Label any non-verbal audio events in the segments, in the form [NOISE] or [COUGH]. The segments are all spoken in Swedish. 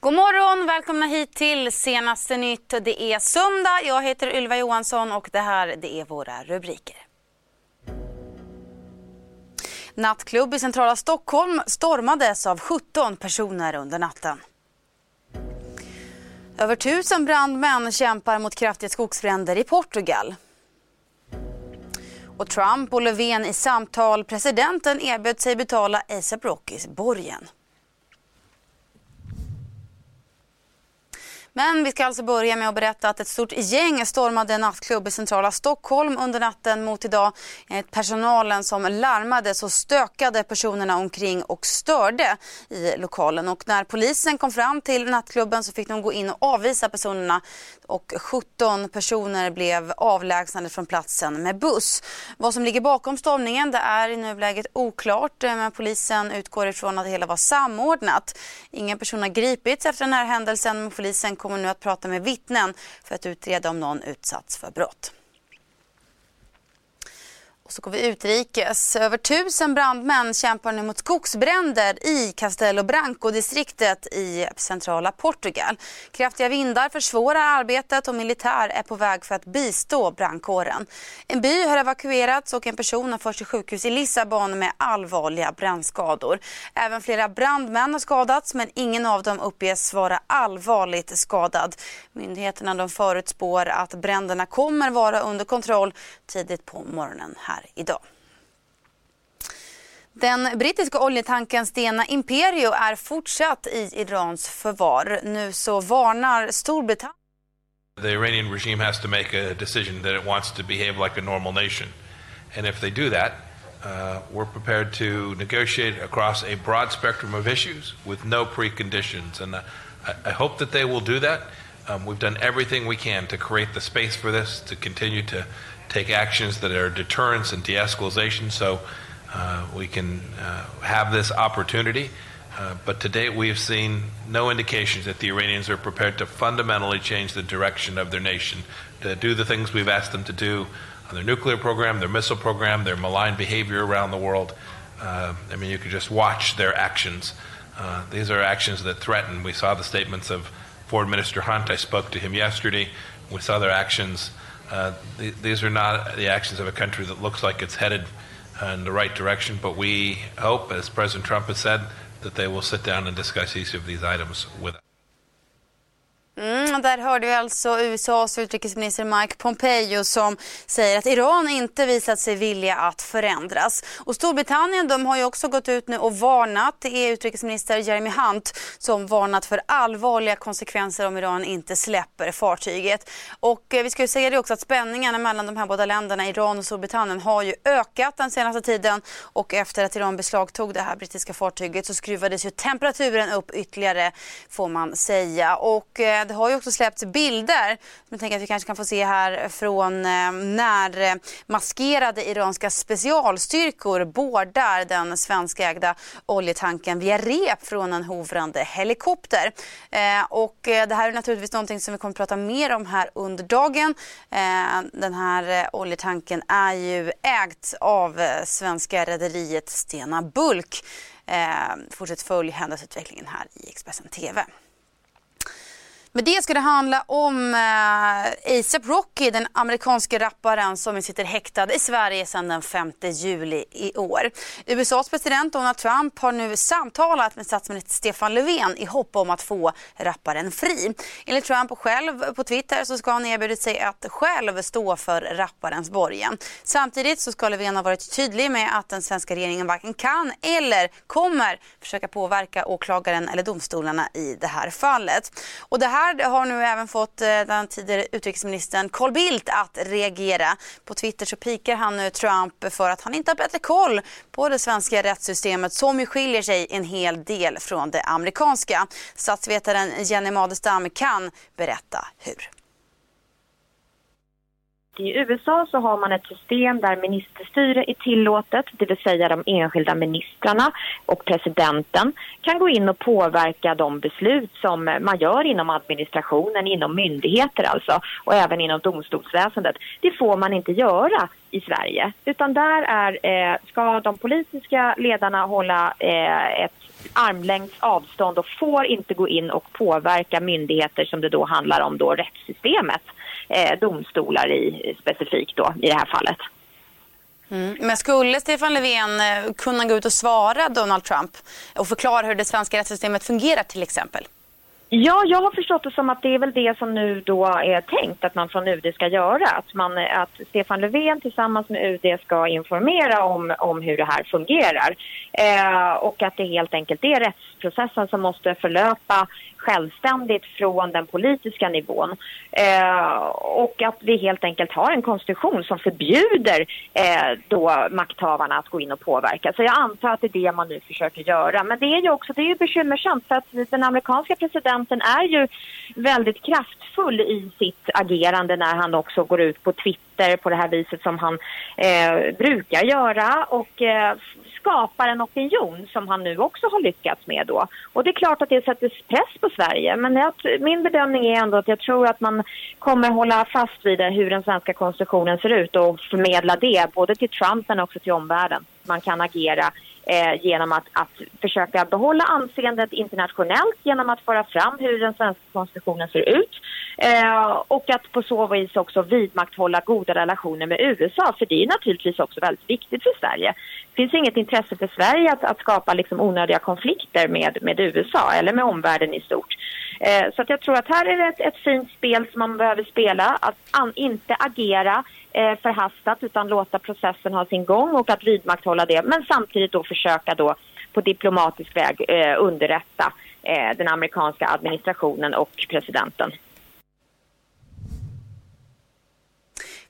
God morgon, välkomna hit till senaste nytt. Det är söndag, jag heter Ylva Johansson och det här det är våra rubriker. Nattklubb i centrala Stockholm stormades av 17 personer under natten. Över tusen brandmän kämpar mot kraftiga skogsbränder i Portugal. Och Trump och Löfven i samtal. Presidenten erbjöd sig betala ASAP Rockys borgen. Men vi ska alltså börja med att berätta att ett stort gäng stormade en nattklubb i centrala Stockholm under natten mot idag. Enligt personalen som larmade så stökade personerna omkring och störde i lokalen. Och när polisen kom fram till nattklubben så fick de gå in och avvisa personerna och 17 personer blev avlägsnade från platsen med buss. Vad som ligger bakom stormningen det är i nuläget oklart eh, men polisen utgår ifrån att det hela var samordnat. Ingen person har gripits efter den här händelsen men polisen kommer nu att prata med vittnen för att utreda om någon utsatts för brott. Och så går vi utrikes. Över tusen brandmän kämpar nu mot skogsbränder i Castelo Branco-distriktet i centrala Portugal. Kraftiga vindar försvårar arbetet och militär är på väg för att bistå brandkåren. En by har evakuerats och en person har förts till sjukhus i Lissabon med allvarliga brännskador. Även flera brandmän har skadats men ingen av dem uppges vara allvarligt skadad. Myndigheterna de förutspår att bränderna kommer vara under kontroll tidigt på morgonen här här idag. Den brittiska Stena Imperio är fortsatt i Irans förvar. Nu så varnar Storbritannien The Iranian regime has to make a decision that it wants to behave like a normal nation. And if they do that, uh, we're prepared to negotiate across a broad spectrum of issues with no preconditions. And uh, I, I hope that they will do that. Um, we've done everything we can to create the space for this, to continue to take actions that are deterrence and de-escalation so uh, we can uh, have this opportunity. Uh, but to date, we have seen no indications that the Iranians are prepared to fundamentally change the direction of their nation, to do the things we've asked them to do on their nuclear program, their missile program, their malign behavior around the world. Uh, I mean, you could just watch their actions. Uh, these are actions that threaten. We saw the statements of Foreign Minister Hunt. I spoke to him yesterday. We saw their actions uh, th- these are not the actions of a country that looks like it's headed in the right direction, but we hope, as President Trump has said, that they will sit down and discuss each of these items with us. Mm, där hörde vi alltså USAs utrikesminister Mike Pompeo som säger att Iran inte visat sig vilja att förändras. Och Storbritannien de har ju också gått ut nu och varnat. Det är utrikesminister Jeremy Hunt som varnat för allvarliga konsekvenser om Iran inte släpper fartyget. Och eh, vi ska ju säga det också att spänningarna mellan de här båda länderna, Iran och Storbritannien, har ju ökat den senaste tiden. Och efter att Iran beslagtog det här brittiska fartyget så skruvades ju temperaturen upp ytterligare får man säga. Och eh, det har ju också släppts bilder som jag tänker att vi kanske kan få se här från eh, när maskerade iranska specialstyrkor bordar den svenskägda oljetanken via rep från en hovrande helikopter. Eh, och eh, det här är naturligtvis någonting som vi kommer att prata mer om här under dagen. Den här oljetanken är ju ägt av svenska rederiet Stena Bulk. Fortsätt följ händelseutvecklingen här i Expressen TV. Med det ska det handla om eh, ASAP Rocky, den amerikanske rapparen som sitter häktad i Sverige sedan den 5 juli i år. USAs president Donald Trump har nu samtalat med statsminister Stefan Löfven i hopp om att få rapparen fri. Enligt Trump själv på Twitter så ska han erbjudit sig att själv stå för rapparens borgen. Samtidigt så ska Löfven ha varit tydlig med att den svenska regeringen varken kan eller kommer försöka påverka åklagaren eller domstolarna i det här fallet. Och det här här har nu även fått eh, den tidigare utrikesministern Carl Bildt att reagera. På Twitter så pikar han nu Trump för att han inte har bättre koll på det svenska rättssystemet som ju skiljer sig en hel del från det amerikanska. Statsvetaren Jenny Madestam kan berätta hur i USA så har man ett system där ministerstyre är tillåtet, det vill säga de enskilda ministrarna och presidenten kan gå in och påverka de beslut som man gör inom administrationen, inom myndigheter alltså och även inom domstolsväsendet. Det får man inte göra i Sverige utan där är, eh, ska de politiska ledarna hålla eh, ett armlängds avstånd och får inte gå in och påverka myndigheter som det då handlar om då rättssystemet, Eh, domstolar i, specifikt då i det här fallet. Mm. Men skulle Stefan Löfven eh, kunna gå ut och svara Donald Trump och förklara hur det svenska rättssystemet fungerar till exempel? Ja, jag har förstått det som att det är väl det som nu då är tänkt att man från UD ska göra. Att, man, att Stefan Löfven tillsammans med UD ska informera om, om hur det här fungerar. Eh, och att det helt enkelt är rättsprocessen som måste förlöpa självständigt från den politiska nivån. Eh, och att vi helt enkelt har en konstitution som förbjuder eh, då makthavarna att gå in och påverka. Så jag antar att det är det man nu försöker göra. Men det är ju också det är ju bekymmersamt för att den amerikanska presidenten är ju väldigt kraftfull i sitt agerande när han också går ut på Twitter på det här viset som han eh, brukar göra och eh, skapar en opinion som han nu också har lyckats med då. Och det är klart att det sätter press på Sverige men jag, min bedömning är ändå att jag tror att man kommer hålla fast vid hur den svenska konstitutionen ser ut och förmedla det både till Trump men också till omvärlden. Man kan agera eh, genom att, att försöka behålla anseendet internationellt genom att föra fram hur den svenska konstitutionen ser ut eh, och att på så vis också vidmakthålla goda relationer med USA för det är naturligtvis också väldigt viktigt för Sverige. Det finns inget intresse för Sverige att, att skapa liksom onödiga konflikter med, med USA eller med omvärlden i stort. Eh, så att jag tror att här är det ett, ett fint spel som man behöver spela, att an, inte agera eh, förhastat utan låta processen ha sin gång och att vidmakthålla det men samtidigt då försöka då på diplomatisk väg eh, underrätta eh, den amerikanska administrationen och presidenten.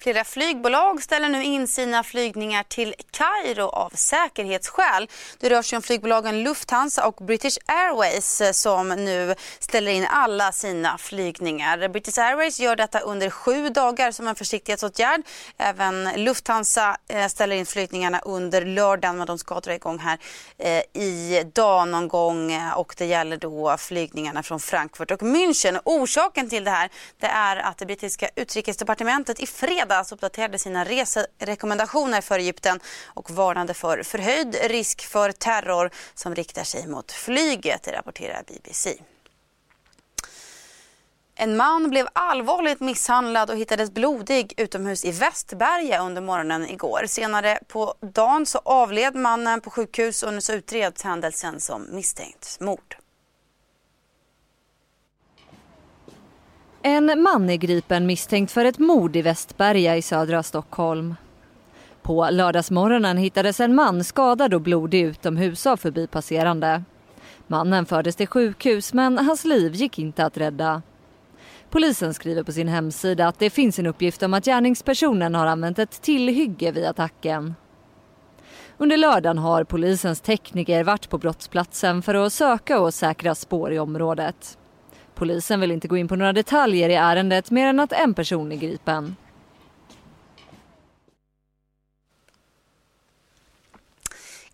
Flera flygbolag ställer nu in sina flygningar till Kairo av säkerhetsskäl. Det rör sig om flygbolagen Lufthansa och British Airways som nu ställer in alla sina flygningar. British Airways gör detta under sju dagar som en försiktighetsåtgärd. Även Lufthansa eh, ställer in flygningarna under lördagen men de ska dra igång här eh, i dag någon gång eh, och det gäller då flygningarna från Frankfurt och München. Orsaken till det här det är att det brittiska utrikesdepartementet i fredags fredags uppdaterade sina reserekommendationer för Egypten och varnade för förhöjd risk för terror som riktar sig mot flyget, rapporterar BBC. En man blev allvarligt misshandlad och hittades blodig utomhus i Västberga under morgonen igår. Senare på dagen så avled mannen på sjukhus och nu så utreds händelsen som misstänkt mord. En man är gripen misstänkt för ett mord i Västberga i södra Stockholm. På lördagsmorgonen hittades en man skadad och blodig utomhus av förbipasserande. Mannen fördes till sjukhus men hans liv gick inte att rädda. Polisen skriver på sin hemsida att det finns en uppgift om att gärningspersonen har använt ett tillhygge vid attacken. Under lördagen har polisens tekniker varit på brottsplatsen för att söka och säkra spår i området. Polisen vill inte gå in på några detaljer i ärendet mer än att en person är gripen.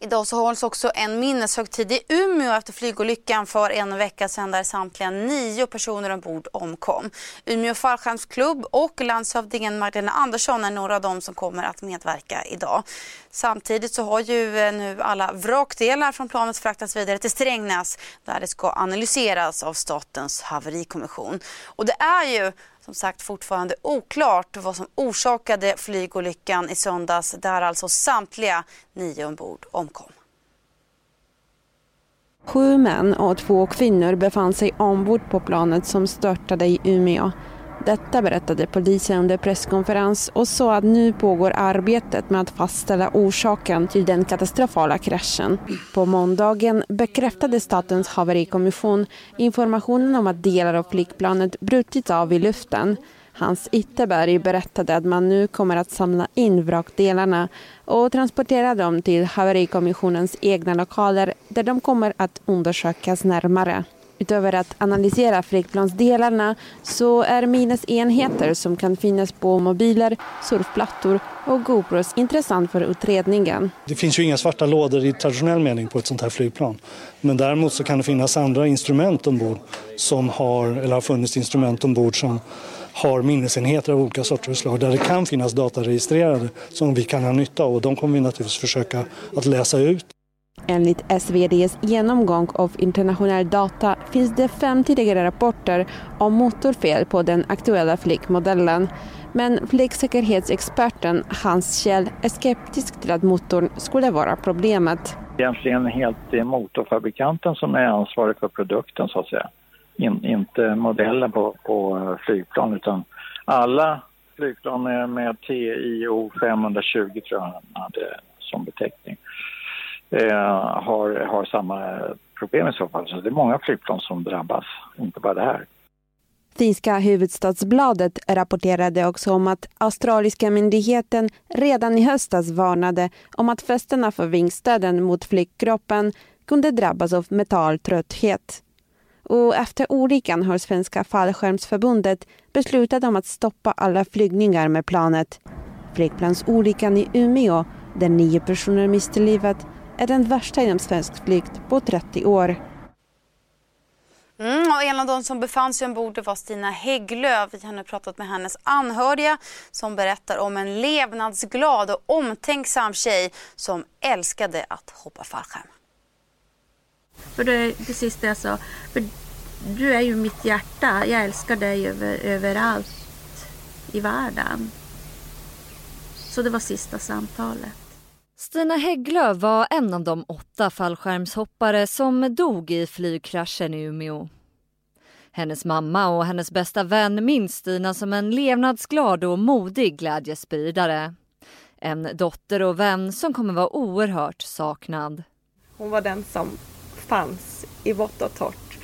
Idag så hålls också en minneshögtid i Umeå efter flygolyckan för en vecka sedan där samtliga nio personer ombord omkom. Umeå fallskärmsklubb och landshövdingen Magdalena Andersson är några av dem som kommer att medverka idag. Samtidigt så har ju eh, nu alla vrakdelar från planet fraktats vidare till Strängnäs där det ska analyseras av Statens haverikommission. Och det är ju som sagt fortfarande oklart vad som orsakade flygolyckan i söndags där alltså samtliga nio ombord omkom. Sju män och två kvinnor befann sig ombord på planet som störtade i Umeå. Detta berättade polisen under presskonferens och sa att nu pågår arbetet med att fastställa orsaken till den katastrofala kraschen. På måndagen bekräftade Statens haverikommission informationen om att delar av flygplanet brutits av i luften. Hans Itterberg berättade att man nu kommer att samla in vrakdelarna och transportera dem till haverikommissionens egna lokaler där de kommer att undersökas närmare. Utöver att analysera flygplansdelarna så är minnesenheter som kan finnas på mobiler, surfplattor och GoPros intressant för utredningen. Det finns ju inga svarta lådor i traditionell mening på ett sånt här flygplan. Men däremot så kan det finnas andra instrument ombord som har, eller har funnits instrument ombord som har minnesenheter av olika sorter och slag där det kan finnas data registrerade som vi kan ha nytta av och de kommer vi naturligtvis försöka att läsa ut. Enligt SVDs genomgång av internationell data finns det fem tidigare rapporter om motorfel på den aktuella flygmodellen. Men flygsäkerhetsexperten Hans Kjell är skeptisk till att motorn skulle vara problemet. Egentligen helt motorfabrikanten som är ansvarig för produkten så att säga. In, inte modellen på, på flygplan utan alla flygplan med, TIO 520 tror jag han hade som beteckning eh, har, har samma problem i så fall. Så det är många flygplan som drabbas, inte bara det här. Finska huvudstadsbladet rapporterade också om att australiska myndigheten redan i höstas varnade om att fästena för vingstöden mot flygkroppen kunde drabbas av metalltrötthet. Och efter olyckan har Svenska fallskärmsförbundet beslutat om att stoppa alla flygningar med planet. Flygplansolyckan i Umeå, där nio personer miste livet, är den värsta inom svensk flykt på 30 år. Mm, och en av de som befann sig ombord var Stina Hägglöf. Vi har nu pratat med hennes anhöriga som berättar om en levnadsglad och omtänksam tjej som älskade att hoppa fallskärm. För det är precis det jag sa. För du är ju mitt hjärta. Jag älskar dig över, överallt i världen. Så det var sista samtalet. Stina Hägglöf var en av de åtta fallskärmshoppare som dog i flygkraschen i Umeå. Hennes mamma och hennes bästa vän minns Stina som en levnadsglad och modig glädjespridare. En dotter och vän som kommer vara oerhört saknad. Hon var den som fanns i vått och torrt,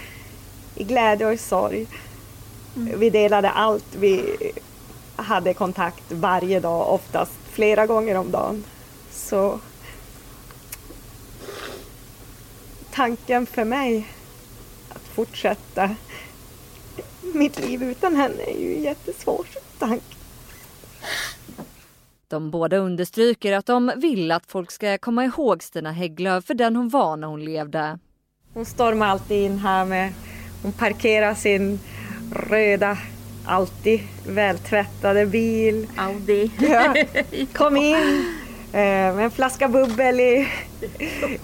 i glädje och i sorg. Mm. Vi delade allt, vi hade kontakt varje dag, oftast flera gånger om dagen. Så tanken för mig att fortsätta mitt liv utan henne är ju jättesvår tanke. De båda understryker att de vill att folk ska komma ihåg Stina Hägglöf för den hon var när hon levde. Hon stormar alltid in här med, hon parkerar sin röda, alltid vältvättade bil. Audi. Ja, [LAUGHS] kom in Eh, med en flaska bubbel i,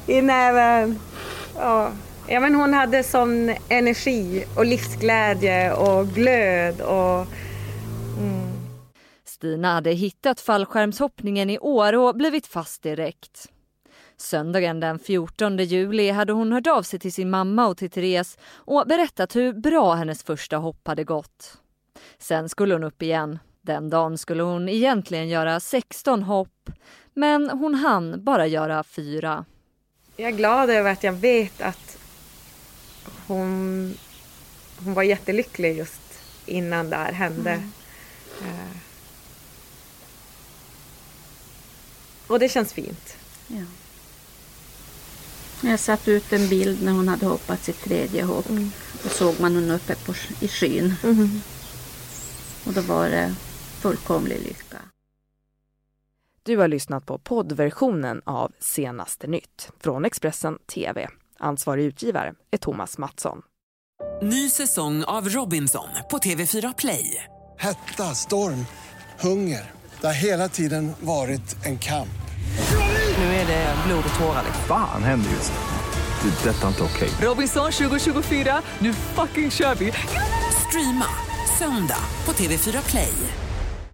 i näven. Ja. ja, men hon hade sån energi och livsglädje och glöd. Och, mm. Stina hade hittat fallskärmshoppningen i år och blivit fast direkt. Söndagen den 14 juli hade hon hört av sig till sin mamma och till Therese och berättat hur bra hennes första hopp hade gått. Sen skulle hon upp igen. Den dagen skulle hon egentligen göra 16 hopp men hon hann bara göra fyra. Jag är glad över att jag vet att hon, hon var jättelycklig just innan det här hände. Mm. Uh, och det känns fint. Ja. Jag satt ut en bild när hon hade hoppat sitt tredje hopp. Mm. Då såg man hon uppe på, i skyn. Mm. Och då var det fullkomlig lycka. Du har lyssnat på poddversionen av Senaste nytt från Expressen TV. Ansvarig utgivare är Thomas Mattsson. Ny säsong av Robinson på TV4 Play. Hetta, storm, hunger. Det har hela tiden varit en kamp. Nu är det blod och tårar. Fan händer just det. det detta är inte okej. Okay. Robinson 2024, nu fucking kör vi. Streama söndag på TV4 Play.